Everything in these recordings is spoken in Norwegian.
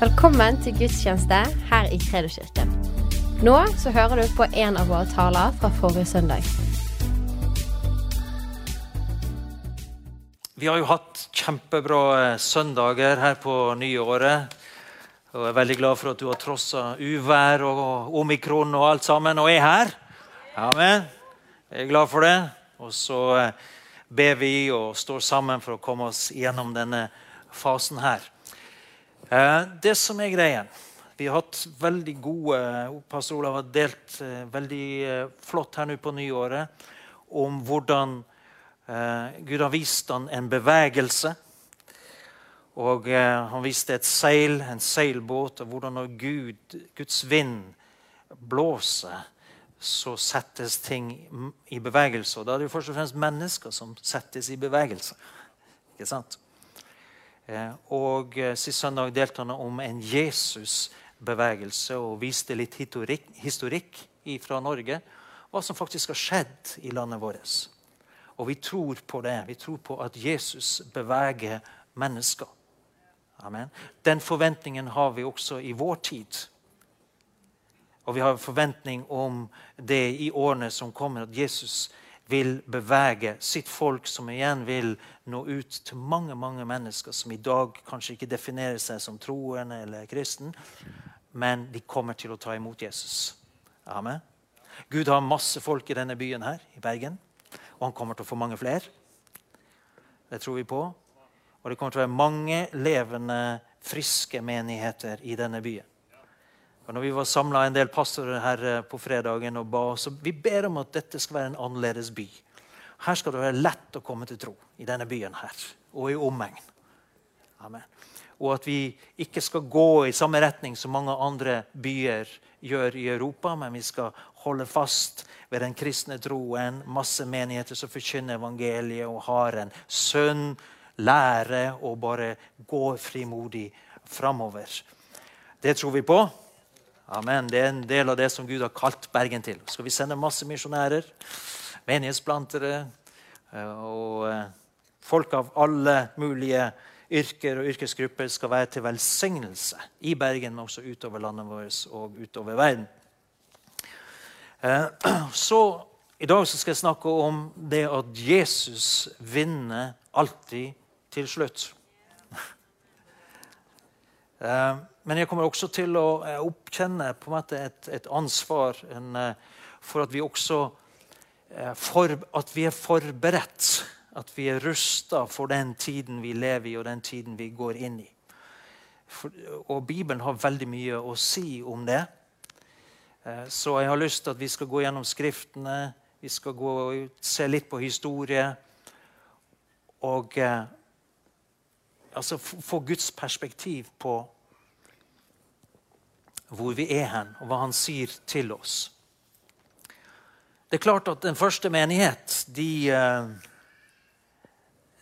Velkommen til gudstjeneste her i Kredoskirken. Nå så hører du på en av våre taler fra forrige søndag. Vi har jo hatt kjempebra eh, søndager her på nyåret. Og jeg er veldig glad for at du har trossa uvær og omikron og alt sammen og er her. Amen. Jeg er glad for det. Og så eh, ber vi og står sammen for å komme oss gjennom denne fasen her. Eh, det som er greien Vi har hatt veldig gode Pastor Olav har delt eh, veldig flott her nå på nyåret om hvordan Gud har vist han en bevegelse. Og Han viste et seil, en seilbåt, og hvordan når Gud, Guds vind blåser, så settes ting i bevegelse. Og da er det jo først og fremst mennesker som settes i bevegelse. Ikke sant? Eh, og eh, Sist søndag delte han om en Jesus-bevegelse og viste litt historikk fra Norge. Hva som faktisk har skjedd i landet vårt. Og vi tror på det. Vi tror på at Jesus beveger mennesker. Amen. Den forventningen har vi også i vår tid. Og vi har forventning om det i årene som kommer, at Jesus vil bevege sitt folk, som igjen vil nå ut til mange mange mennesker som i dag kanskje ikke definerer seg som troende eller kristen, men de kommer til å ta imot Jesus. Amen. Gud har masse folk i denne byen her, i Bergen, og han kommer til å få mange flere. Det tror vi på. Og det kommer til å være mange levende, friske menigheter i denne byen. Og når Vi var samla en del pastorer her eh, på fredagen og ba, så vi ber om at dette skal være en annerledes by. Her skal det være lett å komme til tro i denne byen her, og i omegn. Amen. Og at vi ikke skal gå i samme retning som mange andre byer gjør i Europa, men vi skal holde fast ved den kristne troen. Masse menigheter som forkynner evangeliet og har en sønn lære og bare gå frimodig framover. Det tror vi på. Amen. Det er en del av det som Gud har kalt Bergen til. Skal vi sende masse misjonærer, menighetsplantere eh, og eh, folk av alle mulige yrker og yrkesgrupper skal være til velsignelse i Bergen, men også utover landet vårt og utover verden. Eh, så I dag skal jeg snakke om det at Jesus vinner alltid til slutt. Men jeg kommer også til å eh, oppkjenne på en måte et, et ansvar en, eh, for at vi også eh, for, at vi er forberedt. At vi er rusta for den tiden vi lever i, og den tiden vi går inn i. For, og Bibelen har veldig mye å si om det. Så jeg har lyst til at vi skal gå gjennom Skriftene, vi skal gå, se litt på historie. Og altså, få Guds perspektiv på hvor vi er hen, og hva han sier til oss. Det er klart at Den første menighet de, eh,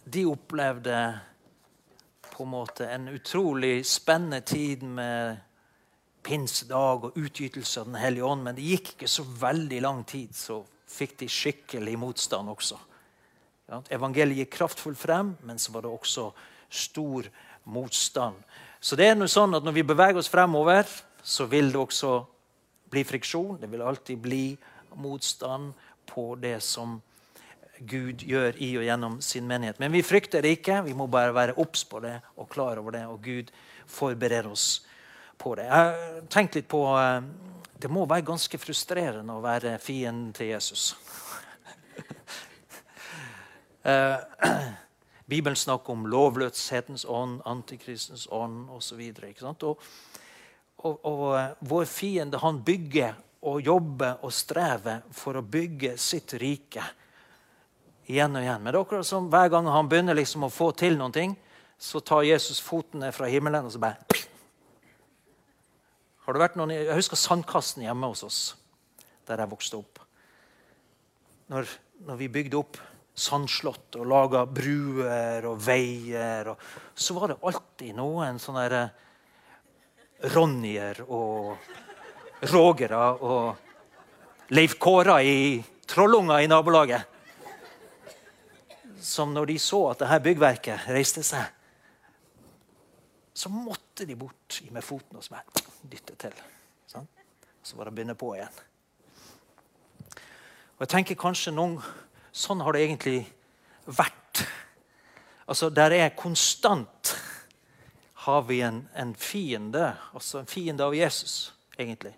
de opplevde på en måte en utrolig spennende tid med pinsedag og utgytelse av Den hellige ånd. Men det gikk ikke så veldig lang tid, så fikk de skikkelig motstand også. Evangeliet gikk kraftfullt frem, men så var det også stor motstand. Så det er noe sånn at når vi beveger oss fremover, så vil det også bli friksjon. Det vil alltid bli motstand på det som Gud gjør i og gjennom sin menighet. Men vi frykter det ikke. Vi må bare være obs på det og klar over det. Og Gud forbereder oss på det. Jeg har tenkt litt på eh, Det må være ganske frustrerende å være fienden til Jesus. Eh, Bibelen snakker om lovløshetens ånd, antikristens ånd osv. Og, og, og, og eh, vår fiende han bygger og jobber og strever for å bygge sitt rike igjen og igjen. Men det er akkurat som hver gang han begynner liksom å få til noen ting, så tar Jesus foten ned fra himmelen og så bare Har det vært noen, Jeg husker sandkassen hjemme hos oss, der jeg vokste opp. Når, når vi bygde opp sandslott og laga bruer og veier, og, så var det alltid noen sånne der, Ronjer og Rogere og Leif Kåra i Trollunga i nabolaget. Som når de så at dette byggverket reiste seg, så måtte de bort med foten og så dytte til. Sånn? Så var det å begynne på igjen. Og jeg tenker kanskje noen, Sånn har det egentlig vært. Altså, Der er konstant har vi en, en fiende, altså en fiende av Jesus, egentlig.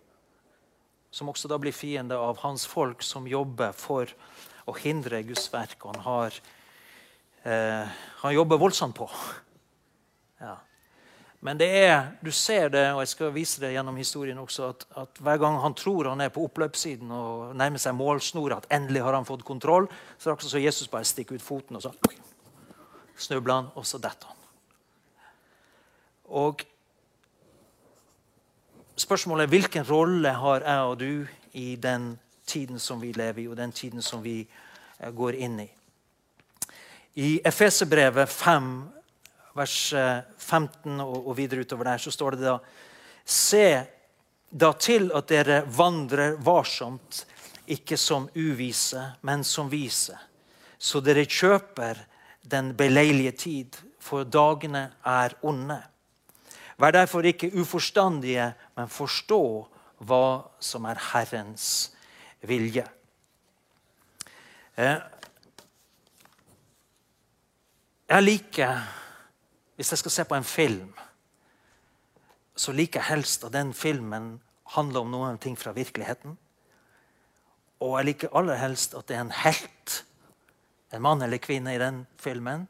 Som også da blir fiende av hans folk som jobber for å hindre Guds verk. Han, har, eh, han jobber voldsomt på. Ja. Men det er, du ser det, og jeg skal vise det gjennom historien også, at, at hver gang han tror han er på oppløpssiden og nærmer seg målsnora, at endelig har han fått kontroll, så er det akkurat så Jesus bare stikker ut foten, og så snubler han, og så detter han. Og spørsmålet er hvilken rolle har jeg og du i den tiden som vi lever i, og den tiden som vi eh, går inn i. I Efeserbrevet 5, vers 15 eh, og videre utover der, så står det da Se da til at dere vandrer varsomt, ikke som uvise, men som vise, så dere kjøper den beleilige tid, for dagene er onde. Vær derfor ikke uforstandige, men forstå hva som er Herrens vilje. Eh, jeg liker Hvis jeg skal se på en film, så liker jeg helst at den filmen handler om noen ting fra virkeligheten. Og jeg liker aller helst at det er en helt, en mann eller kvinne i den filmen.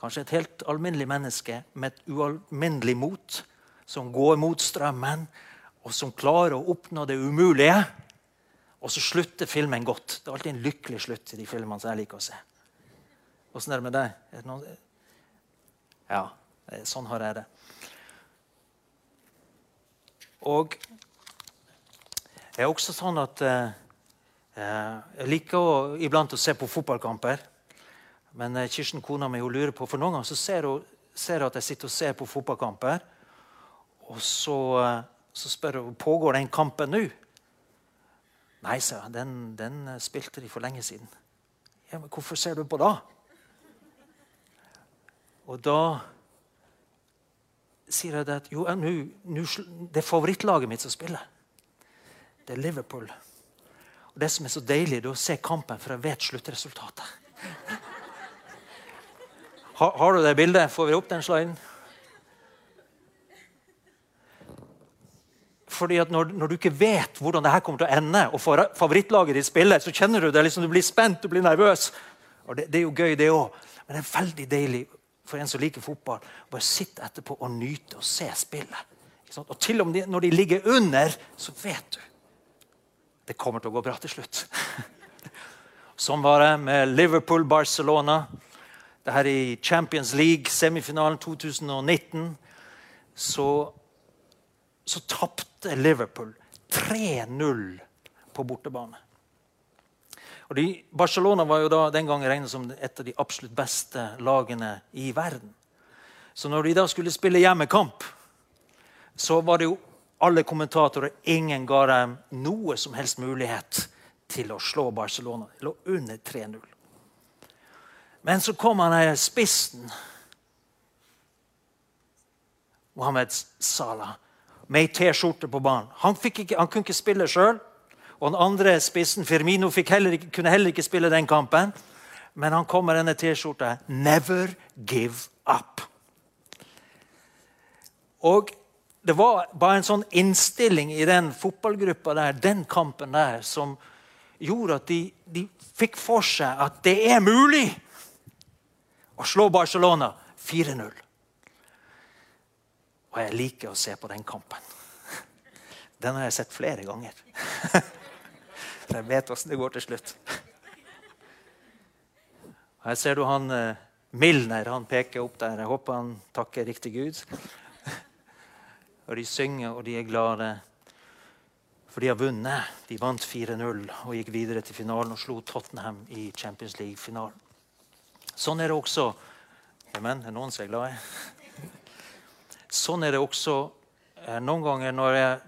Kanskje et helt alminnelig menneske med et ualminnelig mot, som går mot strømmen, og som klarer å oppnå det umulige. Og så slutter filmen godt. Det er alltid en lykkelig slutt i de filmene som jeg liker å se. Åssen er det med deg? Det. Ja, sånn har jeg det. Og jeg er også sånn at eh, eh, jeg liker å, iblant å se på fotballkamper. Men eh, Kirsten, kona mi, hun lurer på For noen ganger så ser hun, ser hun at jeg sitter og ser på fotballkamper. Og så, eh, så spør hun pågår den kampen nå. Nei, sa jeg. Den, den spilte de for lenge siden. Ja, men hvorfor ser du på da? Og da sier jeg at jo, nu, nu, det er favorittlaget mitt som spiller. Det er Liverpool. Og Det som er så deilig, det er å se kampen, for jeg vet sluttresultatet. Har, har du det bildet? Får vi opp den sliden? Fordi at når, når, du ikke vet hvordan det her kommer til å ende, og favorittlaget ditt spiller, så kjenner du det liksom, du blir spent, du blir nervøs. Og Det, det er jo gøy, det òg. Men det er veldig deilig for en som liker fotball, å bare sitte etterpå og nyte og se spillet. Og til og med når de ligger under, så vet du det kommer til å gå bra til slutt. Sånn var det med Liverpool-Barcelona. Det her i Champions League, semifinalen 2019. Så, så tapte Liverpool 3-0 på bortebane. Og de, Barcelona var jo da den gangen regnet som et av de absolutt beste lagene i verden. Så når de da skulle spille hjemmekamp, så var det jo alle kommentatorer Ingen ga dem noe som helst mulighet til å slå Barcelona. De lå under 3-0. Men så kom han her spissen, Mohammed Salah, med ei T-skjorte på banen. Han, ikke, han kunne ikke spille sjøl. Og den andre spissen, Firmino, heller ikke, kunne heller ikke spille den kampen. Men han kom med denne T-skjorta 'Never give up'. Og det var bare en sånn innstilling i den fotballgruppa der, den kampen der, som gjorde at de, de fikk for seg at det er mulig å slå Barcelona 4-0. Og jeg liker å se på den kampen. Den har jeg sett flere ganger. For jeg vet åssen det går til slutt. Her ser du han eh, Milner. Han peker opp der. Jeg håper han takker riktig Gud. Og de synger, og de er glade. For de har vunnet. De vant 4-0 og gikk videre til finalen og slo Tottenham i Champions League-finalen. Sånn er det også Amen. Er noen som er glade? Sånn er det også eh, noen ganger når jeg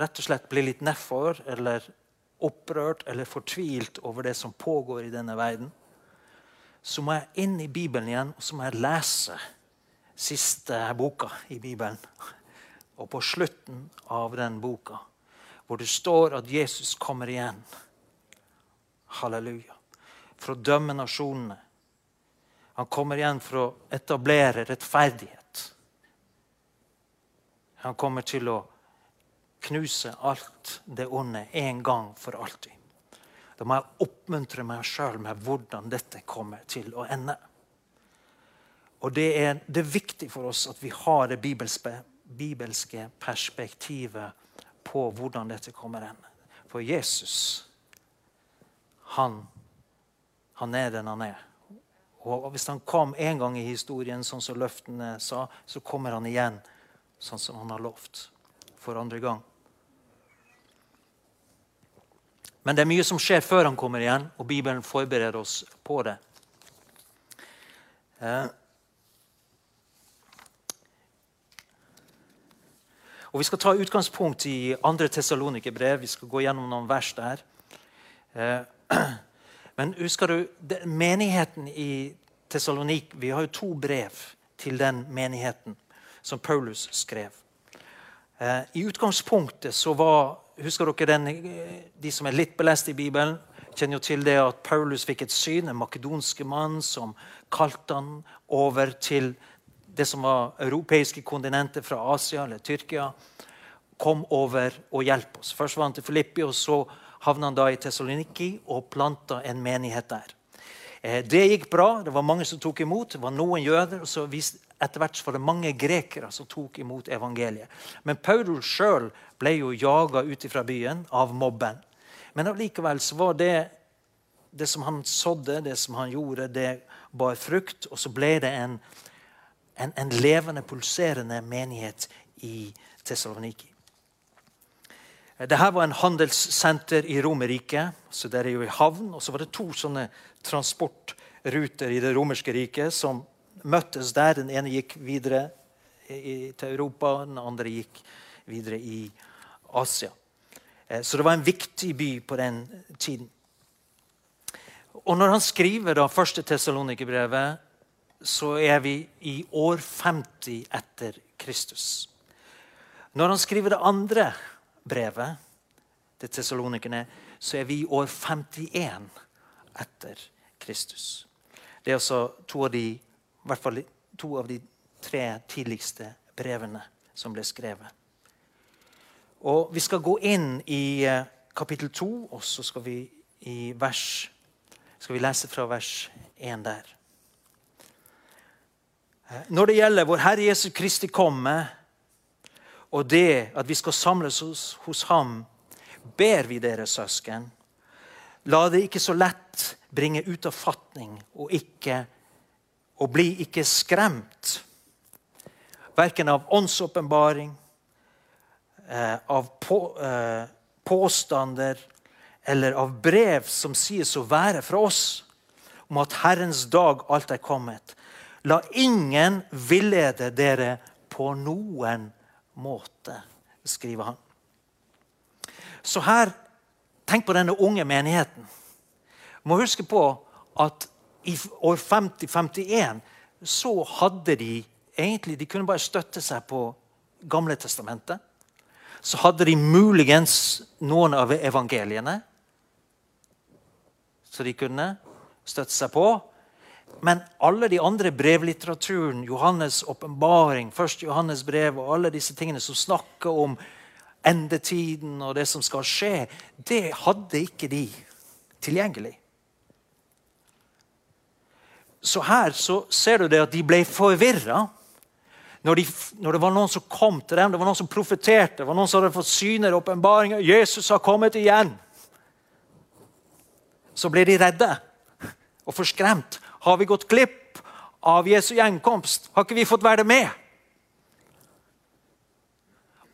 rett og slett blir litt nedfor eller opprørt eller fortvilt over det som pågår i denne verden, så må jeg inn i Bibelen igjen og så må jeg lese siste boka i Bibelen. Og på slutten av den boka, hvor det står at Jesus kommer igjen Halleluja. For å dømme nasjonene. Han kommer igjen for å etablere rettferdighet. Han kommer til å knuse alt det onde en gang for alltid. Da må jeg oppmuntre meg sjøl med hvordan dette kommer til å ende. Og det er, det er viktig for oss at vi har det bibelske, bibelske perspektivet på hvordan dette kommer ende. For Jesus, han, han er den han er. Og hvis han kom en gang i historien, sånn som løftene sa, så kommer han igjen sånn som han har lovt for andre gang. Men det er mye som skjer før han kommer igjen, og Bibelen forbereder oss på det. Eh, Og Vi skal ta utgangspunkt i 2. Tessalonikerbrev. Vi skal gå gjennom noen vers der. Eh, men husker du, menigheten i Tessalonik Vi har jo to brev til den menigheten som Paulus skrev. Eh, I utgangspunktet så var Husker dere den, De som er litt belest i Bibelen, kjenner jo til det at Paulus fikk et syn, en makedonske mann som kalte han over til det som var europeiske kontinenter fra Asia eller Tyrkia, kom over og hjelp oss. Først var han til Filippi, og så havna han da i Tessaloniki og planta en menighet der. Eh, det gikk bra. Det var mange som tok imot. Det var noen jøder. og så Etter hvert var det mange grekere som tok imot evangeliet. Men Paulus sjøl ble jo jaga ut fra byen av mobben. Men allikevel så var det det som han sådde, det som han gjorde, det bar frukt. Og så ble det en en, en levende, pulserende menighet i Tessaloniki. Dette var en handelssenter i Romerriket. så der er jo i havn, Og så var det to sånne transportruter i det romerske riket som møttes der. Den ene gikk videre i, til Europa, den andre gikk videre i Asia. Eh, så det var en viktig by på den tiden. Og når han skriver da første Tessalonikerbrevet, så er vi i år 50 etter Kristus. Når han skriver det andre brevet til tesalonikerne, så er vi i år 51 etter Kristus. Det er altså to av de, hvert fall to av de tre tidligste brevene som ble skrevet. Og Vi skal gå inn i eh, kapittel 2, og så skal vi, vers, skal vi lese fra vers 1 der. Når det gjelder vår Herre Jesu Kristi komme, og det at vi skal samles hos, hos ham, ber vi dere, søsken, la det ikke så lett bringe ut av fatning og, ikke, og bli ikke skremt. Verken av åndsåpenbaring, eh, av på, eh, påstander eller av brev som sies å være fra oss, om at Herrens dag alt er kommet. La ingen villede dere på noen måte, skriver han. Så her, Tenk på denne unge menigheten. Må huske på at i år 50-51 så hadde de egentlig De kunne bare støtte seg på Gamle testamentet. Så hadde de muligens noen av evangeliene så de kunne støtte seg på. Men alle de andre brevlitteraturen, Johannes' åpenbaring, Johannes brev og alle disse tingene som snakker om endetiden og det som skal skje, det hadde ikke de tilgjengelig. Så her så ser du det at de ble forvirra. Når, de, når, det var noen som kom til dem, det var noen som profeterte, det var noen som hadde fått syner og åpenbaringer Jesus har kommet igjen. Så ble de redde og forskremt har vi gått glipp av Jesu gjenkomst? Har ikke vi fått være med?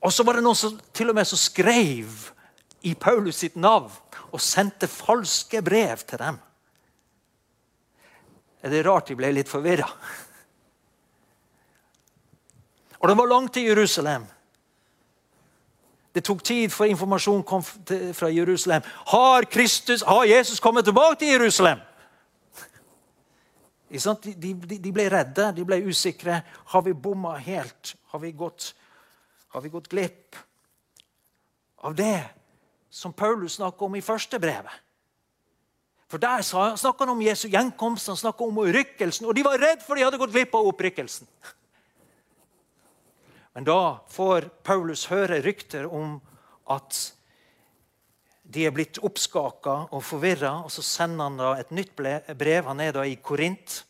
Og så var det noen som til og med så skrev i Paulus sitt navn og sendte falske brev til dem. Er det rart de ble litt forvirra? Og det var langt til Jerusalem. Det tok tid før informasjon kom fra Jerusalem. Har, Kristus, har Jesus kommet tilbake til Jerusalem? De, de, de, ble redde, de ble usikre. Har vi bomma helt? Har vi, gått, har vi gått glipp av det som Paulus snakker om i første brevet? For Der snakka han om Jesu gjenkomst, han snakker om rykkelsen. Og de var redd for de hadde gått glipp av opprykkelsen. Men da får Paulus høre rykter om at de er blitt oppskaka og forvirra. Og så sender han da et nytt brev. Han er da i Korint.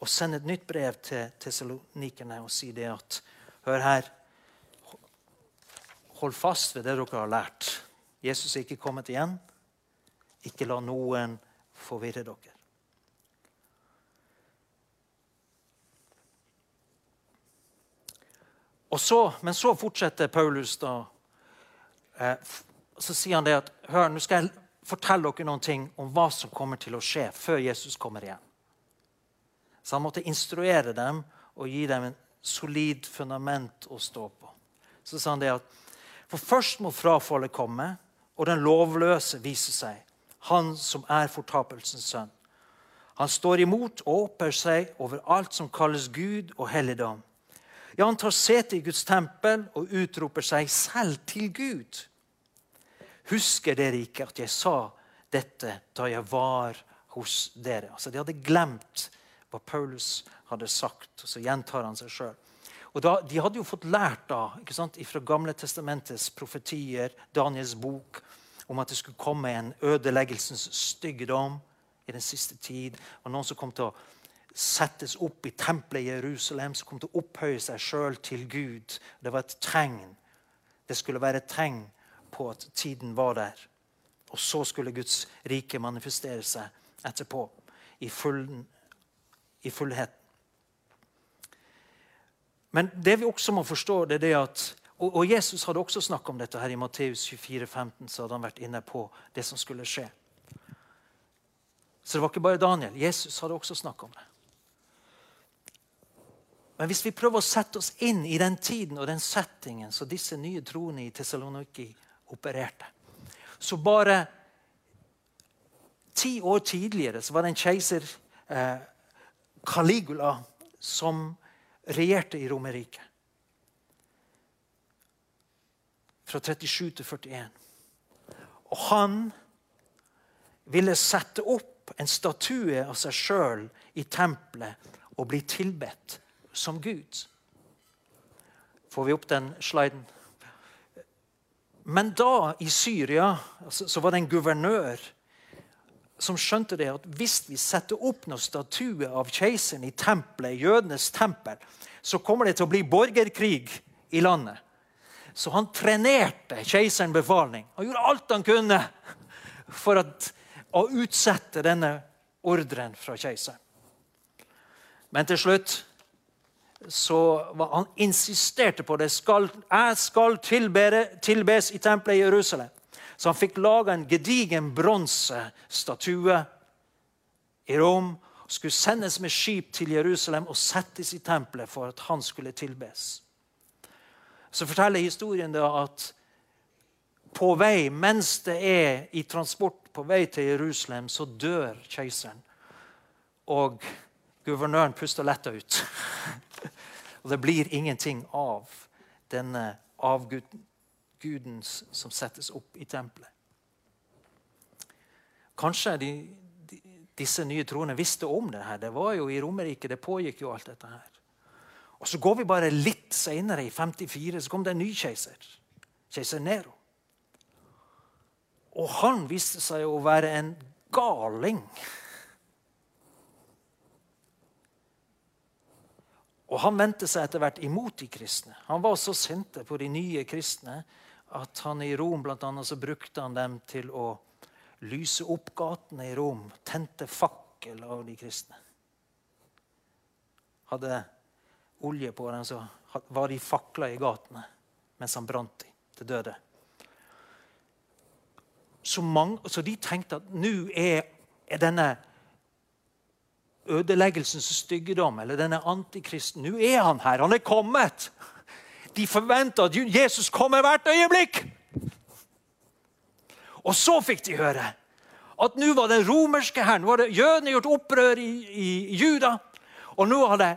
Og sender et nytt brev til tesalonikerne og sier det at Hør her. Hold fast ved det dere har lært. Jesus er ikke kommet igjen. Ikke la noen forvirre dere. Og så, men så fortsetter Paulus da eh, så sier han det at hør, nå skal jeg fortelle dere noen ting om hva som kommer til å skje før Jesus kommer igjen. Så han måtte instruere dem og gi dem en solid fundament å stå på. Så sa han det at For først må frafallet komme, og den lovløse vise seg, han som er fortapelsens sønn. Han står imot og åper seg over alt som kalles Gud og helligdom. Ja, han tar sete i Guds tempel og utroper seg selv til Gud. Husker dere ikke at jeg sa dette da jeg var hos dere? Altså, De hadde glemt hva Paulus hadde sagt, og så gjentar han seg sjøl. De hadde jo fått lært da, ikke sant, fra Gamle testamentets profetier, Daniels bok, om at det skulle komme en ødeleggelsens styggedom i den siste tid. og Noen som kom til å settes opp i tempelet i Jerusalem, som kom til å opphøye seg sjøl til Gud. Det var et tegn. Det skulle være et tegn på at tiden var der. Og så skulle Guds rike manifestere seg etterpå i, full, i fullhet. Men det vi også må forstå, det er det at og, Jesus hadde også snakket om dette her i Matteus 24, 15, så hadde han vært inne på det som skulle skje. Så det var ikke bare Daniel. Jesus hadde også snakket om det. Men hvis vi prøver å sette oss inn i den tiden og den settingen så disse nye troende i Tessaloniki opererte. Så bare ti år tidligere så var det en keiser, eh, Caligula, som regjerte i Romerriket. Fra 37 til 41. Og han ville sette opp en statue av seg sjøl i tempelet og bli tilbedt som Gud. Får vi opp den sliden? Men da, i Syria, så var det en guvernør som skjønte det at hvis vi setter opp noen statuer av keiseren i tempelet, jødenes tempel, så kommer det til å bli borgerkrig i landet. Så han trenerte keiseren befaling. Han gjorde alt han kunne for at, å utsette denne ordren fra keiseren. Men til slutt så han insisterte på det. Skal, jeg skal tilbere, tilbes i tempelet i Jerusalem. Så han fikk laga en gedigen bronsestatue i Rom. Skulle sendes med skip til Jerusalem og settes i tempelet for at han skulle tilbes. Så forteller historien da at på vei, mens det er i transport på vei til Jerusalem, så dør keiseren. Og guvernøren puster letta ut. Og det blir ingenting av denne avguden som settes opp i tempelet. Kanskje de, de, disse nye troende visste om det her. Det var jo i Romerike. det pågikk jo alt dette her. Og Så går vi bare litt seinere, i 54, så kom det en ny keiser. Keiser Nero. Og han viste seg å være en galing. Og Han vendte seg etter hvert imot de kristne. Han var så sinte på de nye kristne at han i Rom blant annet, så brukte han dem til å lyse opp gatene i Rom. Tente fakkel av de kristne. Hadde olje på dem, så var de fakla i gatene mens han brant dem til døde. Så, mange, så de tenkte at nå er, er denne ødeleggelsens styggedom eller denne antikristen. Nå er han her. Han er kommet. De forventa at Jesus kommer hvert øyeblikk. Og så fikk de høre at nå var den romerske hæren Jødene gjort opprør i, i, Juda. Og nå hadde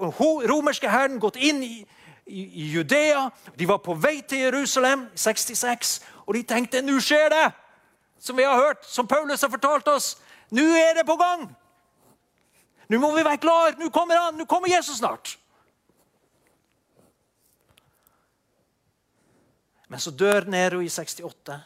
romerske hæren gått inn i, i, i, Judea. De var på vei til Jerusalem i 66, og de tenkte nå skjer det! Som vi har hørt, som Paulus har fortalt oss. Nå er det på gang! Nå må vi være klar! Nå kommer han! Nå kommer Jesus snart! Men så dør Nero i 68.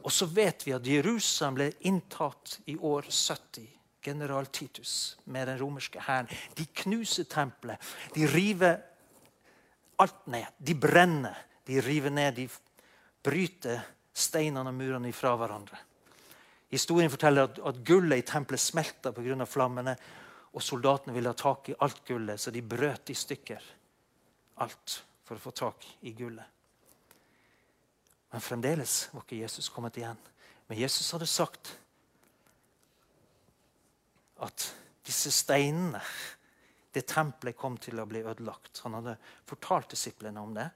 Og så vet vi at Jerusalem ble inntatt i år 70. General Titus med den romerske hæren. De knuser tempelet. De river alt ned. De brenner. De river ned. De bryter steinene og murene ifra hverandre. Historien forteller at, at gullet i tempelet smelta pga. flammene. Og soldatene ville ha tak i alt gullet, så de brøt i stykker alt for å få tak i gullet. Men fremdeles var ikke Jesus kommet igjen. Men Jesus hadde sagt at disse steinene, det tempelet, kom til å bli ødelagt. Han hadde fortalt disiplene om det.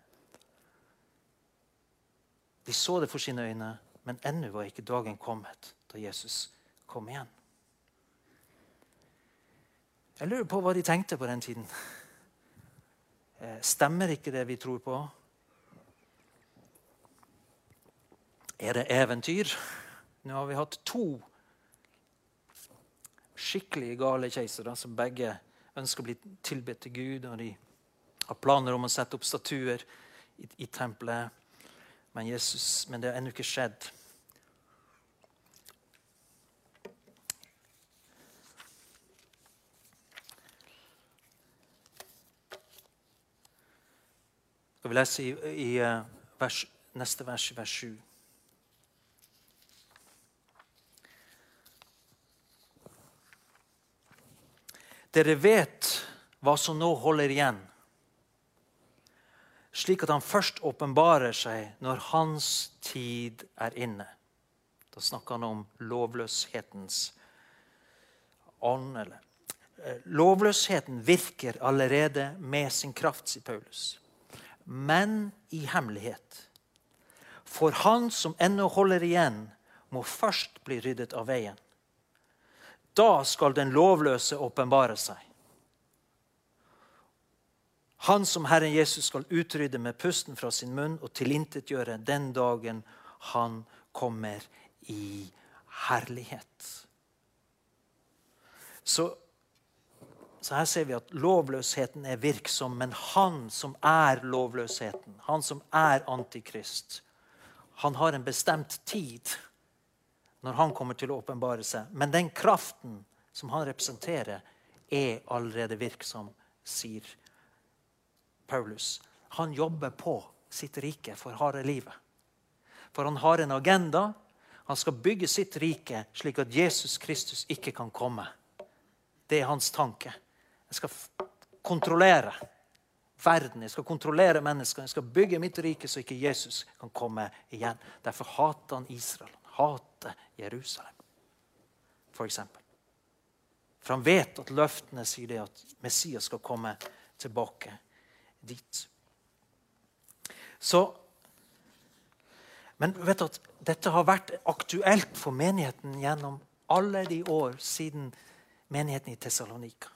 De så det for sine øyne, men ennå var ikke dagen kommet da Jesus kom igjen. Jeg lurer på hva de tenkte på den tiden. Eh, stemmer ikke det vi tror på? Er det eventyr? Nå har vi hatt to skikkelig gale keisere som begge ønsker å bli tilbedt til Gud. og De har planer om å sette opp statuer i, i tempelet. Men, Jesus, men det har ennå ikke skjedd. Skal vi lese i, i eh, vers, neste vers, vers 7. Dere vet hva som nå holder igjen, slik at han først åpenbarer seg når hans tid er inne. Da snakker han om lovløshetens ånd. Eh, lovløsheten virker allerede med sin kraft, sier Paulus. Men i hemmelighet. For han som ennå holder igjen, må først bli ryddet av veien. Da skal den lovløse åpenbare seg. Han som Herren Jesus skal utrydde med pusten fra sin munn og tilintetgjøre den dagen han kommer i herlighet. Så, så, her ser vi at lovløsheten er virksom, men han som er lovløsheten, han som er antikrist, han har en bestemt tid når han kommer til å åpenbare seg. Men den kraften som han representerer, er allerede virksom, sier Paulus. Han jobber på sitt rike for harde livet. For han har en agenda. Han skal bygge sitt rike slik at Jesus Kristus ikke kan komme. Det er hans tanke. Jeg skal kontrollere verden. Jeg skal kontrollere menneskene. Jeg skal bygge mitt rike så ikke Jesus kan komme igjen. Derfor hater han Israel Han hater Jerusalem, f.eks. For, for han vet at løftene sier det at Messias skal komme tilbake dit. Så, men vet du at dette har vært aktuelt for menigheten gjennom alle de år siden menigheten i Tessalonika.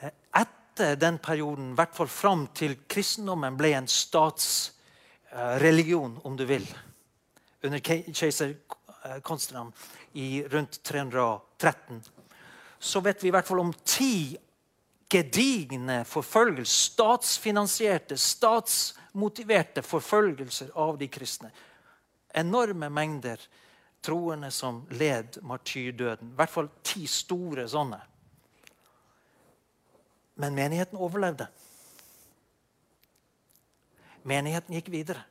Etter den perioden, i hvert fall fram til kristendommen ble en statsreligion, om du vil, under keiser eh, Konstantin i rundt 313, så vet vi i hvert fall om ti gedigne forfølgelser, statsfinansierte, statsmotiverte forfølgelser av de kristne. Enorme mengder troende som led martyrdøden. I hvert fall ti store sånne. Men menigheten overlevde. Menigheten gikk videre.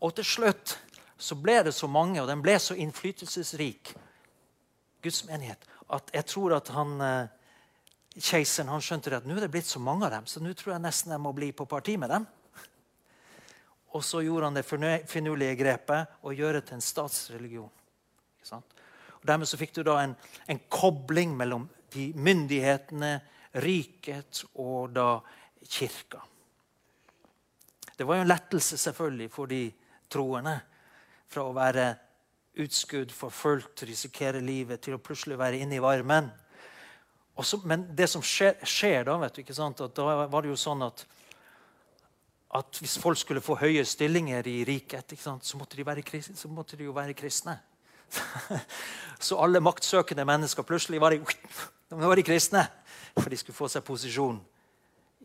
Og til slutt så ble det så mange, og den ble så innflytelsesrik, Guds menighet, at jeg tror at han, eh, keiseren han skjønte at nå er det blitt så mange av dem, så nå tror jeg nesten jeg må bli på parti med dem. Og så gjorde han det finurlige grepet å gjøre til en statsreligion. Og Dermed så fikk du da en, en kobling mellom de myndighetene, riket og da kirka. Det var jo en lettelse selvfølgelig for de troende. fra å være utskudd, forfulgt, risikere livet, til å plutselig være inne i varmen. Så, men det som skjer, skjer da, vet du, ikke sant? At da var det jo sånn at, at hvis folk skulle få høye stillinger i riket, sant, så, måtte være, så måtte de jo være kristne. så alle maktsøkende mennesker plutselig var de var de kristne. For de skulle få seg posisjon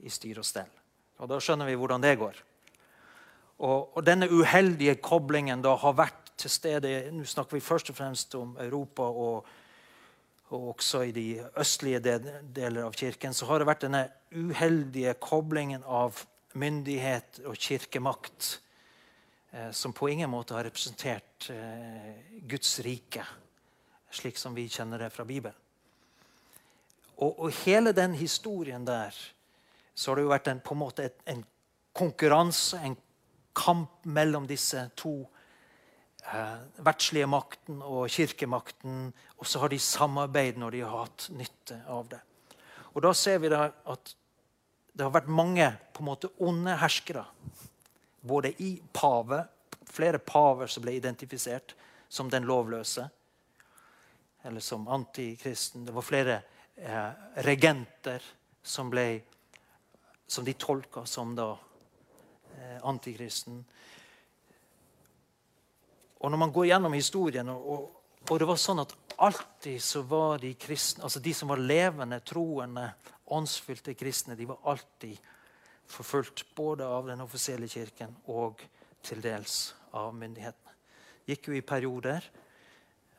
i styr og stell. Og Da skjønner vi hvordan det går. Og, og denne uheldige koblingen da har vært til stede Nå snakker vi først og fremst om Europa og, og også i de østlige deler av kirken. Så har det vært denne uheldige koblingen av myndighet og kirkemakt eh, som på ingen måte har representert eh, Guds rike, slik som vi kjenner det fra Bibelen. Og, og hele den historien der så har det jo vært en, på en måte et, en konkurranse, en kamp mellom disse to eh, verdslige makten og kirkemakten. Og så har de samarbeid når de har hatt nytte av det. Og Da ser vi da at det har vært mange på en måte onde herskere. Både i pave, flere paver som ble identifisert som den lovløse, eller som antikristen. Det var flere regenter som ble som de tolka som da eh, antikristen. Og når man går gjennom historien, og, og, det var sånn at alltid så var de kristne, altså de som var levende, troende, åndsfylte kristne, de var alltid forfulgt. Både av den offisielle kirken og til dels av myndighetene. Gikk jo i perioder,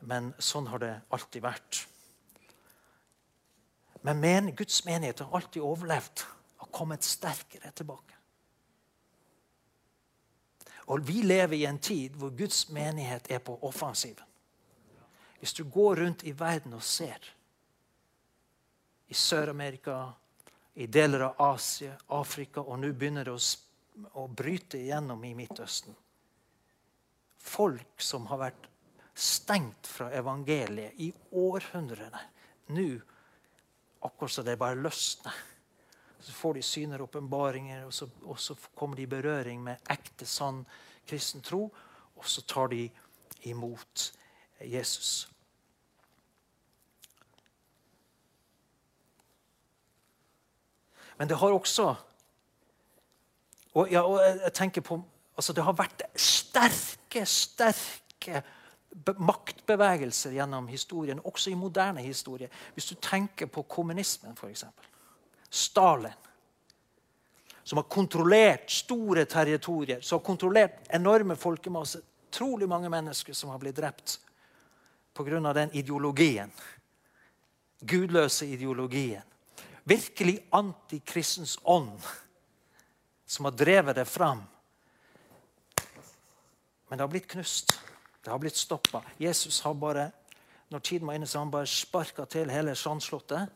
men sånn har det alltid vært. Men men, Guds menighet har alltid overlevd og kommet sterkere tilbake. Og Vi lever i en tid hvor Guds menighet er på offensiven. Hvis du går rundt i verden og ser, i Sør-Amerika, i deler av Asia, Afrika, og nå begynner det å, bryte igjennom i Midtøsten Folk som har vært stengt fra evangeliet i århundrene. Nå, akkurat så det bare løsner så får de syner og åpenbaringer, og, og, så kommer de i berøring med ekte, sann kristen tro. Og så tar de imot Jesus. Men det har også og, ja, og jeg tenker på, altså Det har vært sterke, sterke maktbevegelser gjennom historien, også i moderne historie. Hvis du tenker på kommunismen, f.eks. Stalin. Som har kontrollert store territorier, som har kontrollert enorme folkemasser. Trolig mange mennesker som har blitt drept pga. den ideologien. Gudløse ideologien. Virkelig antikristens ånd som har drevet det fram. Men det har blitt knust. Det har blitt stoppa. Jesus har bare når tiden var inne, så han bare sparka til hele sandslottet.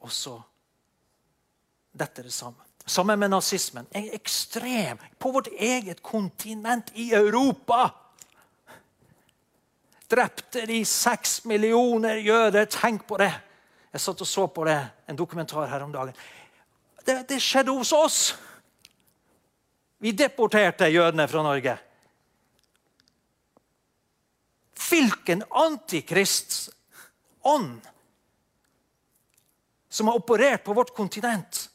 Og så dette er det samme. Sammen med nazismen. Ekstrem på vårt eget kontinent i Europa. Drepte de seks millioner jøder. Tenk på det! Jeg satt og så på det, en dokumentar her om dagen. Det, det skjedde hos oss! Vi deporterte jødene fra Norge. Hvilken antikrists ånd som har operert på vårt kontinent.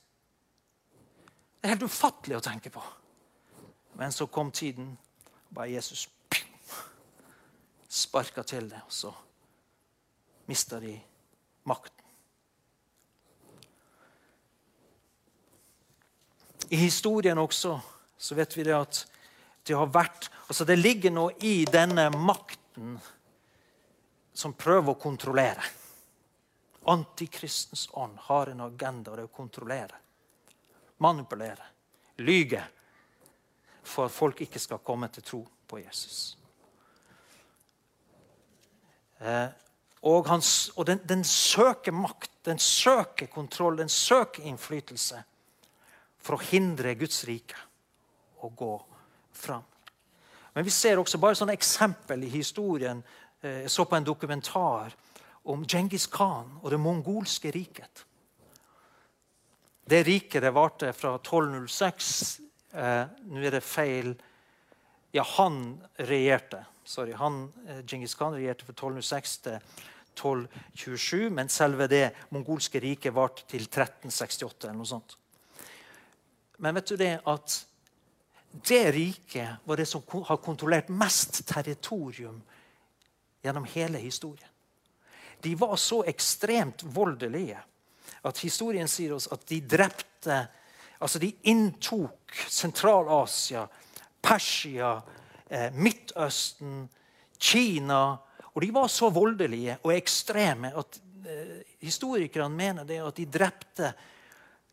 Det er helt ufattelig å tenke på. Men så kom tiden. og Bare Jesus sparka til det, og så mista de makten. I historien også så vet vi det at det har vært altså Det ligger noe i denne makten som prøver å kontrollere. Antikristens ånd har en agenda, det er å kontrollere manipulere, lyge, for at folk ikke skal komme til tro på Jesus. Eh, og, han, og den, den, søker makt, den søker kontroll, den søker innflytelse for å hindre Guds rike å gå fram. Men vi ser også bare sånne eksempel i historien. Eh, jeg så på en dokumentar om Djengis Khan og det mongolske riket. Det riket det varte fra 1206 eh, Nå er det feil Ja, han regjerte. Sorry, han, Djengis Genghis Khan regjerte fra 1206 til 1227, men selve det mongolske riket varte til 1368. eller noe sånt. Men vet du det at det riket var det som har kontrollert mest territorium gjennom hele historien. De var så ekstremt voldelige at historien sier oss at de drepte Altså, de inntok Sentral-Asia, Persia, eh, Midtøsten, Kina Og de var så voldelige og ekstreme at eh, historikerne mener det at de drepte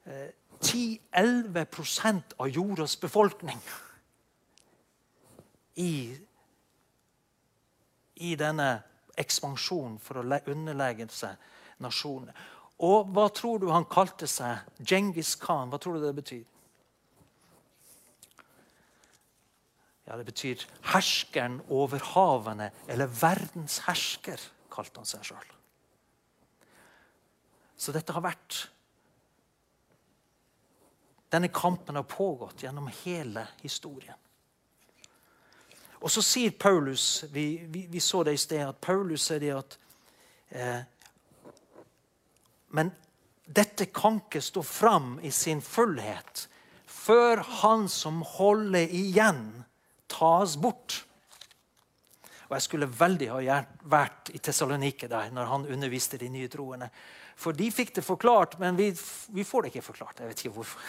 eh, 10-11% av jordas befolkning i, i denne ekspansjonen for å underlegge seg nasjonene. Og hva tror du han kalte seg? Djengis Khan. Hva tror du det betyr? Ja, Det betyr 'herskeren over havene', eller 'verdens hersker', kalte han seg sjøl. Så dette har vært Denne kampen har pågått gjennom hele historien. Og så sier Paulus Vi, vi, vi så det i sted, at Paulus sier det at eh, Men dette kan ikke stå fram i sin fullhet før han som holder igjen, tas bort. Og Jeg skulle veldig ha vært i Tessalonike der når han underviste de nye troende. For de fikk det forklart, men vi, vi får det ikke forklart. Jeg vet ikke hvorfor.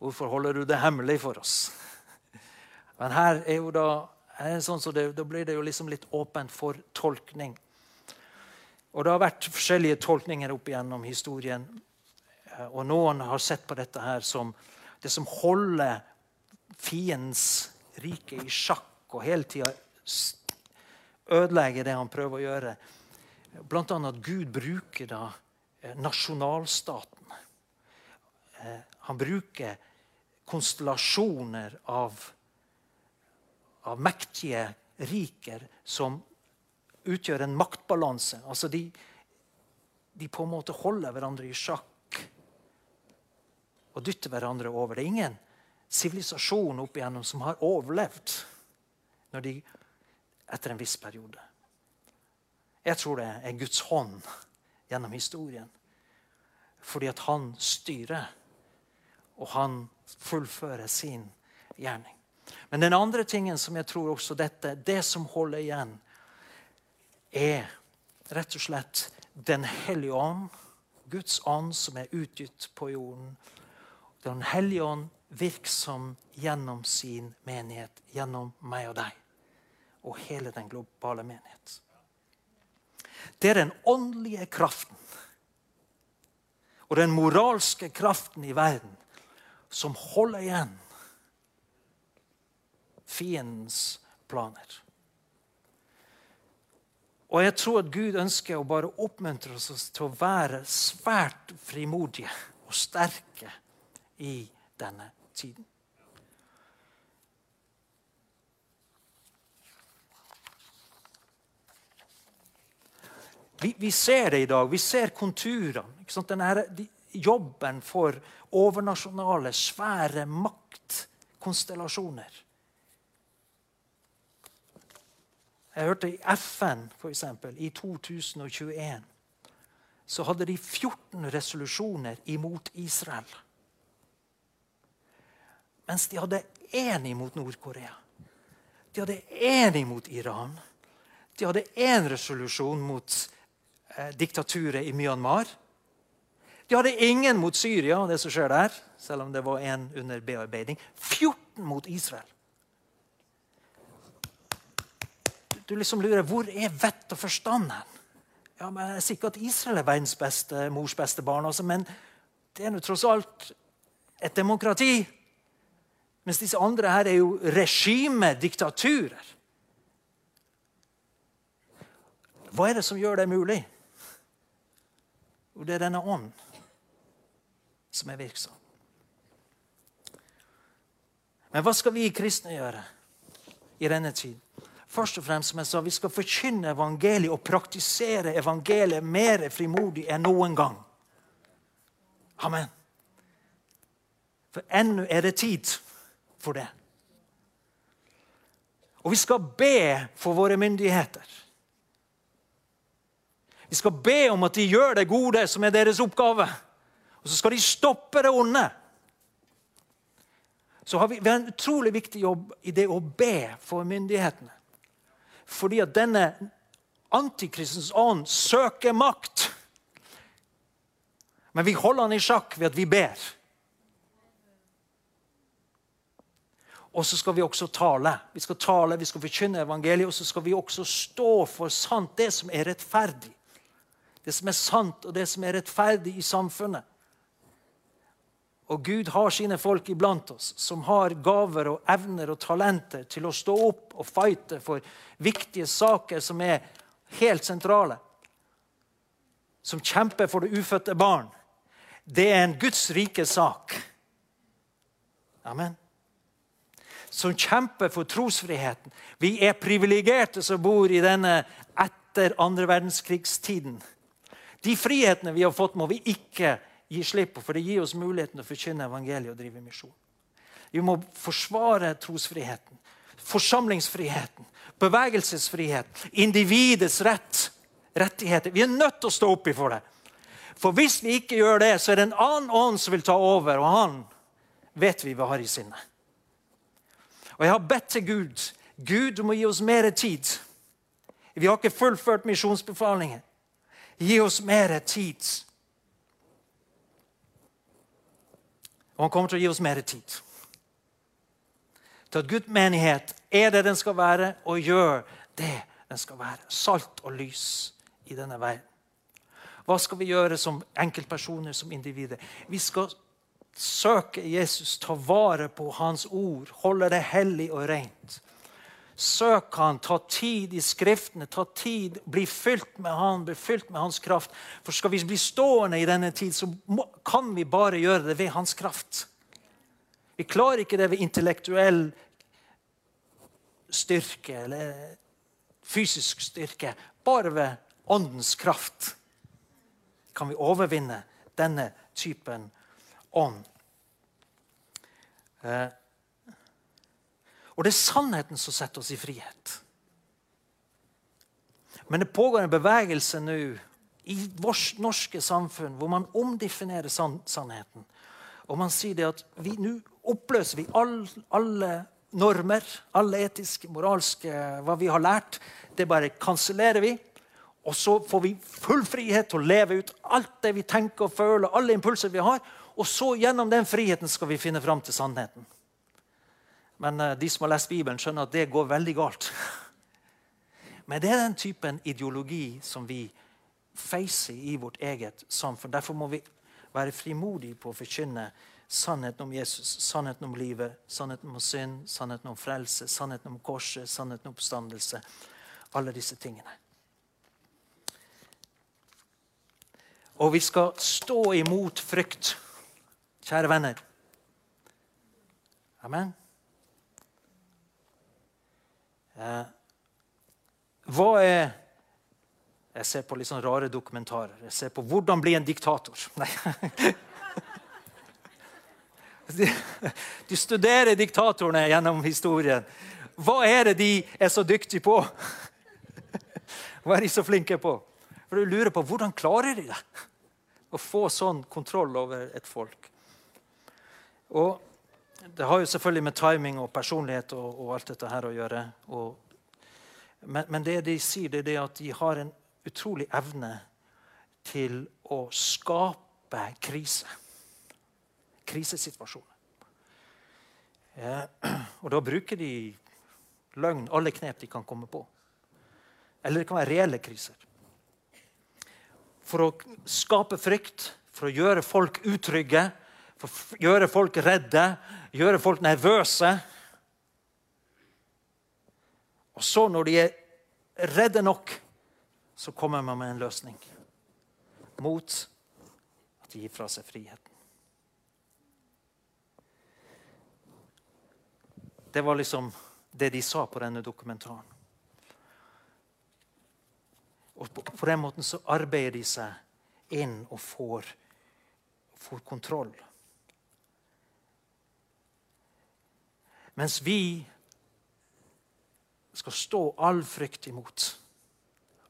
Hvorfor holder du det hemmelig for oss? Men her er jo da, sånn så det, da blir det jo liksom litt åpent for tolkning. Og Det har vært forskjellige tolkninger opp igjennom historien. Og Noen har sett på dette her som det som holder fiendens rike i sjakk og hele tida ødelegger det han prøver å gjøre. Bl.a. at Gud bruker da eh, nasjonalstaten. Eh, han bruker konstellasjoner av, av mektige riker som utgjør en maktbalanse. Altså de, de på en måte holder hverandre i sjakk og dytter hverandre over. Det er ingen sivilisasjon opp igjennom som har overlevd når de, etter en viss periode. Jeg tror det er Guds hånd gjennom historien. Fordi at han styrer, og han fullfører sin gjerning. Men den andre tingen som jeg tror også dette, det som holder igjen, er rett og slett Den hellige ånd, Guds ånd som er utgitt på jorden. Den hellige ånd virksom gjennom sin menighet, gjennom meg og deg. Og hele den globale menighet. Det er den åndelige kraften og den moralske kraften i verden som holder igjen fiendens planer. Og jeg tror at Gud ønsker å bare oppmuntre oss til å være svært frimodige og sterke i denne tiden. Vi, vi, ser det i dag. Vi ser konturene. Denne jobben for overnasjonale, svære maktkonstellasjoner. Jeg hørte i FN eksempel, i 2021 så hadde de 14 resolusjoner imot Israel. Mens de hadde én imot Nord-Korea. De hadde én imot Iran. De hadde én resolusjon mot eh, diktaturet i Myanmar. De hadde ingen mot Syria det som skjer der, selv om det var en under bearbeiding. 14 mot Israel. Du liksom lurer hvor er vett og forstand hen? Ja, men Jeg sier ikke at Israel er verdens beste, mors beste barn, også, men det er nå tross alt et demokrati. Mens disse andre her er jo regimediktaturer. Hva er det som gjør det mulig? Jo, det er denne ånd som er virksom. Men hva skal vi kristne gjøre i denne tid? Først og fremst, som jeg sa, Vi skal forkynne evangeliet og praktisere evangeliet mer frimodig enn noen gang. Amen. For ennå er det tid for det. Og vi skal be for våre myndigheter. Vi skal be om at de gjør det gode som er deres oppgave. Og så skal de stoppe det onde. Så har vi, vi har en utrolig viktig jobb i det å be for myndighetene. Fordi at denne antikristens ånd søker makt. Men vi holder han i sjakk ved at vi ber. Og så skal vi også tale. Vi skal tale, vi skal forkynne evangeliet, og så skal vi også stå for sant, det som er rettferdig. Det som er sant, og det som er rettferdig i samfunnet. Og Gud har sine folk iblant oss som har gaver og evner og talenter til å stå opp og fighte for viktige saker som er helt sentrale. Som kjemper for det ufødte barn. Det er en Guds rike sak. Amen som kjemper for trosfriheten. Vi er privilegerte som bor i denne etter andre verdenskrigstiden. De frihetene vi har fått, må vi ikke gi slipp på, for det gir oss muligheten å forkynne evangeliet og drive misjon. Vi må forsvare trosfriheten, forsamlingsfriheten, bevegelsesfriheten, individets rett, rettigheter. Vi er nødt til å stå opp for det. For hvis vi ikke gjør det, så er det en annen ånd som vil ta over, og han vet vi hva har i sinnet. Og jeg har bedt til Gud Gud, du må gi oss mer tid. Vi har ikke fullført misjonsbefalingen. Gi oss mer tid. Og han kommer til å gi oss mer tid. Til at Guds menighet er det den skal være, og gjør det den skal være. Salt og lys i denne verden. Hva skal vi gjøre som enkeltpersoner, som individer? Vi skal søke Jesus, ta vare på Hans ord, holde det hellig og rent. Søk Han, ta tid i Skriftene, ta tid, bli fylt med Han, bli fylt med Hans kraft. For skal vi bli stående i denne tid, så må, kan vi bare gjøre det ved Hans kraft. Vi klarer ikke det ved intellektuell styrke eller fysisk styrke. Bare ved åndens kraft kan vi overvinne denne typen ånd. Eh, og det er sannheten som setter oss i frihet. Men det pågår en bevegelse nå i vårt norske samfunn hvor man omdefinerer sannheten. Og man sier det at nå oppløser vi all, alle normer, alle etiske, moralske, hva vi har lært. Det bare kansellerer vi. Og så får vi full frihet til å leve ut alt det vi tenker og føler, alle impulser vi har. Og så gjennom den friheten skal vi finne fram til sannheten. Men uh, de som har lest Bibelen, skjønner at det går veldig galt. Men det er den typen ideologi som vi facer i vårt eget samfunn. Derfor må vi være frimodige på å forkynne sannheten om Jesus, sannheten om livet, sannheten om synd, sannheten om frelse, sannheten om korset, sannheten om oppstandelse. Alle disse tingene. Og vi skal stå imot frykt. Kjære venner. Amen. Eh, hva er Jeg ser på litt sånn rare dokumentarer. Jeg ser på 'Hvordan bli en diktator'. Nei. Du studerer diktatorene gjennom historien. Hva er det de er så dyktige på? Hva er de så flinke på? For Du lurer på hvordan klarer de det? Å få sånn kontroll over et folk. Og Det har jo selvfølgelig med timing og personlighet og, og alt dette her å gjøre. Og, men, men, det de sier, det er at de har en utrolig evne til å skape krise. Krisesituasjoner. Ja, og da bruker de løgn, alle knep de kan komme på. Eller det kan være reelle kriser. For å skape frykt, for å gjøre folk utrygge, gjøre folk redde, gjøre folk nervøse. Og så, når de er redde nok, så kommer man med en løsning mot at de gir fra seg friheten. Det var liksom det de sa på denne dokumentaren. Og på, den måten så arbeider de seg inn og får, får kontroll. Mens vi skal stå all frykt imot.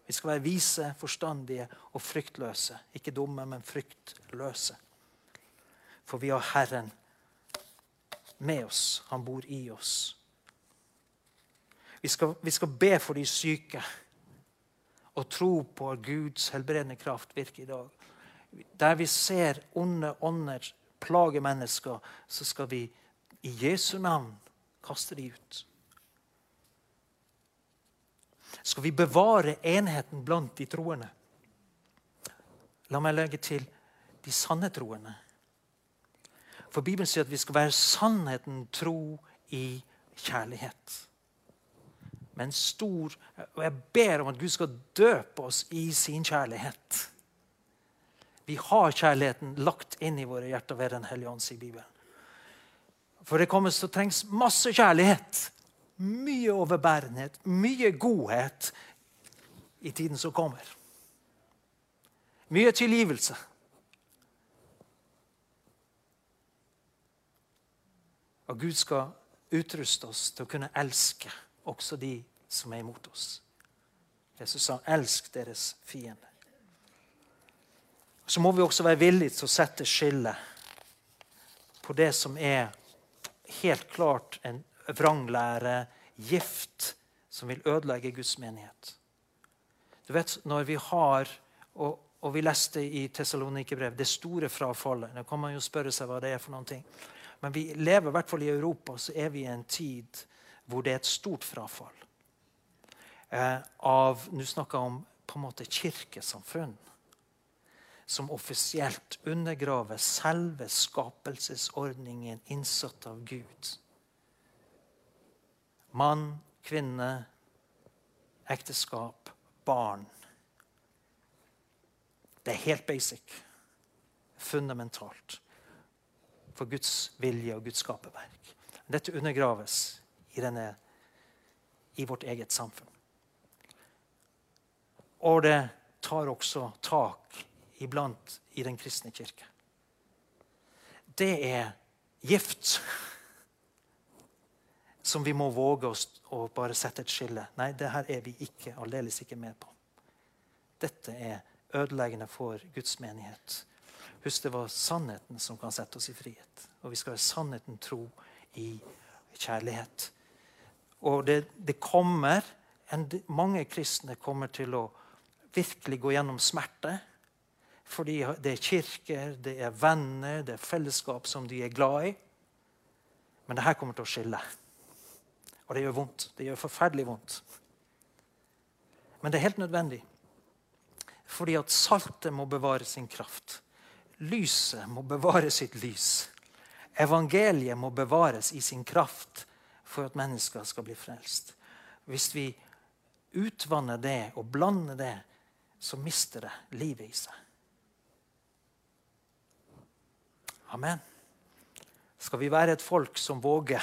Vi skal være vise, forstandige og fryktløse. Ikke dumme, men fryktløse. For vi har Herren med oss. Han bor i oss. Vi skal, vi skal be for de syke og tro på at Guds helbredende kraft virker i dag. Der vi ser onde ånder plage mennesker, så skal vi i Jesu navn kaste de ut. Skal vi bevare enheten blant de troende? La meg legge til de sanne troende. For Bibelen sier at vi skal være sannheten tro i kjærlighet. Men stor Og jeg ber om at Gud skal døpe oss i sin kjærlighet. Vi har kjærligheten lagt inn i våre hjerter ved Den hellige ånd, sier Bibelen. For det kommer til trengs masse kjærlighet. Mye overbærenhet, mye godhet i tiden som kommer. Mye tilgivelse. Og Gud skal utruste oss til å kunne elske også de som er imot oss. Jesus sa 'elsk deres fiende'. Så må vi også være villige til å sette skille på det som er helt klart en vranglære, gift, som vil ødelegge Guds menighet. Du vet, når vi har, og, og vi leste i Tessalonikerbrev, det store frafallet Nå kan man jo spørre seg hva det er for noen ting. Men vi lever i hvert fall i Europa så er vi i en tid hvor det er et stort frafall. Eh, av, Nå snakker jeg om på en måte kirkesamfunn som offisielt undergraver selve skapelsesordningen innsatt av Gud. Mann, kvinne, ekteskap, barn. Det er helt basic. Fundamentalt for Guds vilje og Guds skaperverk. Dette undergraves i, denne, i vårt eget samfunn. Og det tar også tak iblant i den kristne kirke. Det er gift som vi må våge oss å bare sette et skille. Nei, det her er vi ikke, aldeles ikke med på. Dette er ødeleggende for Guds menighet. Husk, det var sannheten som kan sette oss i frihet. Og vi skal ha sannheten tro i kjærlighet. Og det, det kommer en, Mange kristne kommer til å virkelig gå gjennom smerte. Fordi det er kirker, det er venner, det er fellesskap som de er glad i. Men det her kommer til å skille. Og det gjør vondt. Det gjør forferdelig vondt. Men det er helt nødvendig. Fordi at saltet må bevare sin kraft. Lyset må bevare sitt lys. Evangeliet må bevares i sin kraft for at mennesker skal bli frelst. Hvis vi utvanner det og blander det, så mister det livet i seg. Amen. Skal vi være et folk som våger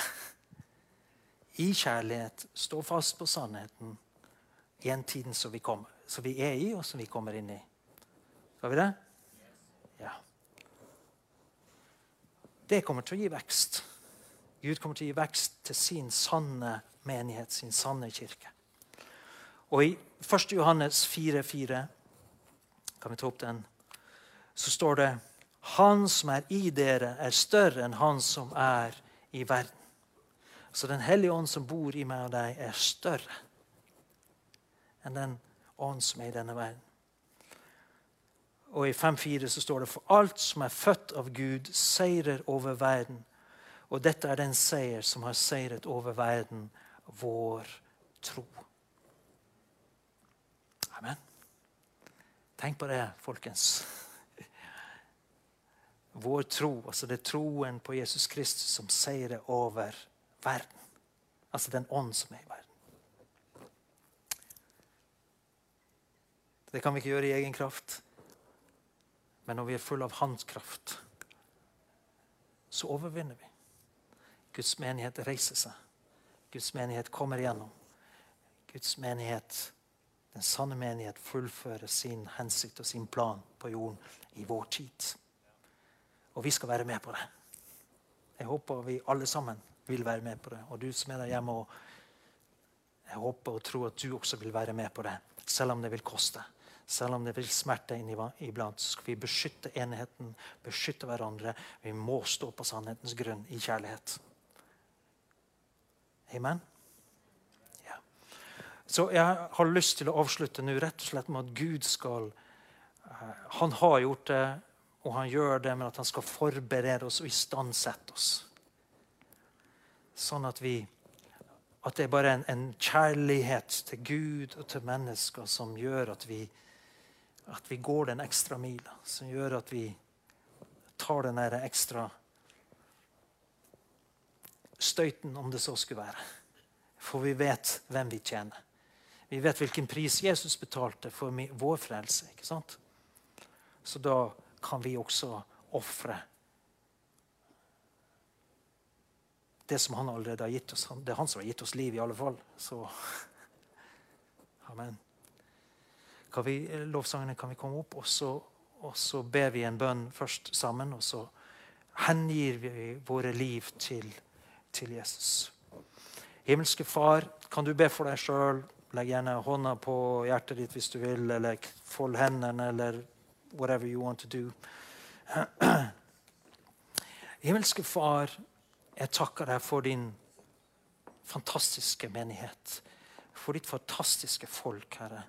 i kjærlighet stå fast på sannheten i en tid som vi, kommer, som vi er i, og som vi kommer inn i? Skal vi det? Ja. Det kommer til å gi vekst. Gud kommer til å gi vekst til sin sanne menighet, sin sanne kirke. Og I 1. Johannes 4,4 kan vi ta opp den, så står det Han som er i dere, er større enn han som er i verden. Så Den hellige ånd som bor i meg og deg, er større enn den ånd som er i denne verden. Og i 5.4 så står det for alt som er født av Gud, seirer over verden. Og dette er den seier som har seiret over verden, vår tro. Amen. Tenk på det, folkens. Vår tro, altså det er troen på Jesus Kristus som seirer over verden. Altså den ånd som er i verden. Det kan vi ikke gjøre i egen kraft. Men når vi er fulle av Hans kraft, så overvinner vi. Guds menighet reiser seg. Guds menighet kommer igjennom. Guds menighet, den sanne menighet, fullfører sin hensikt og sin plan på jorden i vår tid. Og vi skal være med på det. Jeg håper vi alle sammen vil være med på det. Og du som er der hjemme Jeg håper og tror at du også vil være med på det, selv om det vil koste. Selv om det vil smerte iblant, så skal vi beskytte enheten, beskytte hverandre. Vi må stå på sannhetens grunn i kjærlighet. Amen? Ja. Så jeg har lyst til å avslutte nå rett og slett med at Gud skal uh, Han har gjort det, og han gjør det, med at han skal forberede oss og istandsette oss. Sånn at vi at det er bare en, en, kjærlighet til Gud og til mennesker som gjør at vi, at vi går den ekstra mila. Som gjør at vi tar den der ekstra støyten, om det så skulle være. For vi vet hvem vi tjener. Vi vet hvilken pris Jesus betalte for vår frelse. ikke sant? Så da kan vi også ofre det som han allerede har gitt oss. Det er han som har gitt oss liv, i alle fall. Så Amen. Kan vi, lovsangene kan vi komme opp, og så, og så ber vi en bønn først sammen. Og så hengir vi våre liv til, til Jesus. Himmelske Far, kan du be for deg sjøl? Legg gjerne hånda på hjertet ditt hvis du vil, eller fold hendene, eller whatever you want to do. Himmelske Far, jeg takker deg for din fantastiske menighet. For ditt fantastiske folk, Herre.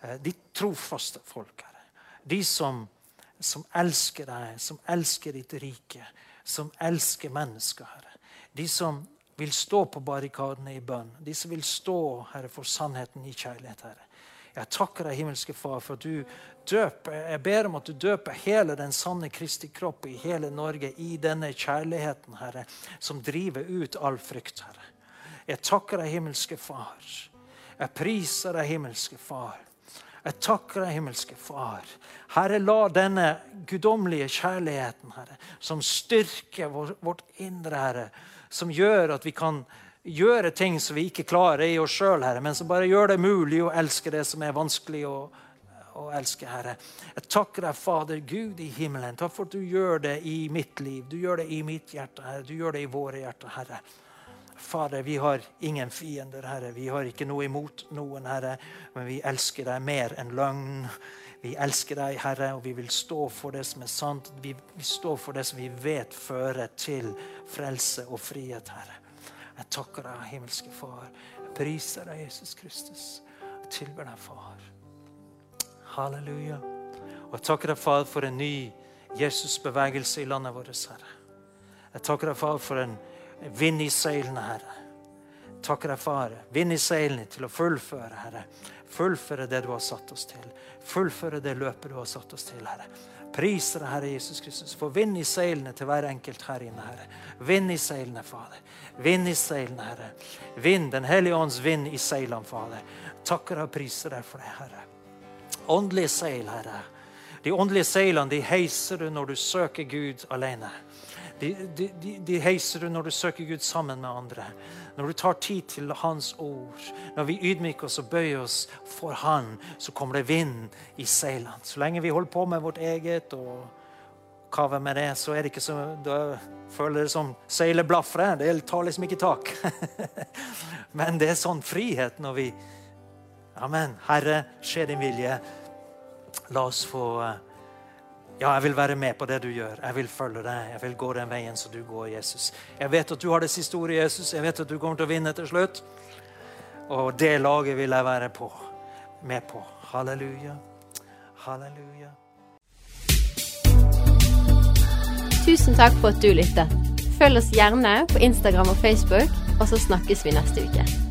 Eh, ditt trofaste folk, Herre. De som, som elsker deg, som elsker ditt rike, som elsker mennesker, Herre. De som vil stå på barrikadene i bønn. De som vil stå, Herre, for sannheten i kjærlighet, Herre. Jeg takker deg, himmelske Far, for at du døper, jeg ber om at du døper hele den sanne Kristi kropp i hele Norge i denne kjærligheten, Herre, som driver ut all frykt, Herre. Jeg takker deg, himmelske Far. Jeg priser deg, himmelske Far. Jeg takker deg, himmelske Far. Herre, la denne guddommelige kjærligheten, Herre, som styrker vårt indre, Herre, som gjør at vi kan gjøre ting som vi ikke klarer i oss sjøl, men som bare gjør det mulig å elske det som er vanskelig å, å elske, Herre. Jeg takker deg, Fader Gud i himmelen. Takk for at du gjør det i mitt liv. Du gjør det i mitt hjerte, Herre. Du gjør det i våre hjerter, Herre. Fader, vi har ingen fiender, Herre. Vi har ikke noe imot noen, Herre. Men vi elsker deg mer enn løgn. Vi elsker deg, Herre, og vi vil stå for det som er sant. Vi, vi står for det som vi vet fører til frelse og frihet, Herre. Jeg takker deg, himmelske Far. Jeg priser deg, Jesus Kristus. Jeg tilber deg, Far. Halleluja. Og jeg takker deg, Far, for en ny Jesusbevegelse i landet vårt, Herre. Jeg takker deg, Far, for en vind i seilene, Herre. Takker deg, Far. Vind i seilene til å fullføre, Herre. Fullføre det du har satt oss til. Fullføre det løpet du har satt oss til, Herre. Priser deg, Herre Jesus Kristus. Få vind i seilene til hver enkelt her inne, Herre. Vind i seilene, Fader. Vind i seilene, Herre. Vind, Den hellige ånds vind i seilene, Fader. Takker og priser deg for det, Herre. Åndelige seil, Herre. De åndelige seilene de heiser du når du søker Gud alene. De, de, de, heiser du når du søker Gud sammen med andre. Når du tar tid til Hans ord, når vi ydmyker oss og bøyer oss for Han, så kommer det vind i seilene. Så lenge vi holder på med vårt eget og kaver med det, så er det ikke så Da føler det som seilet blafrer. Det tar liksom ikke tak. Men det er sånn frihet når vi Amen. Herre, skje din vilje. La oss få uh, ja, jeg vil være med på det du gjør. Jeg vil følge deg. Jeg vil gå den veien som du går, Jesus. Jeg vet at du har det siste ordet, Jesus. Jeg vet at du kommer til å vinne til slutt. Og det laget vil jeg være på, med på. Halleluja. Halleluja. Tusen takk for at du lyttet. Følg oss gjerne på Instagram og Facebook, og så snakkes vi neste uke.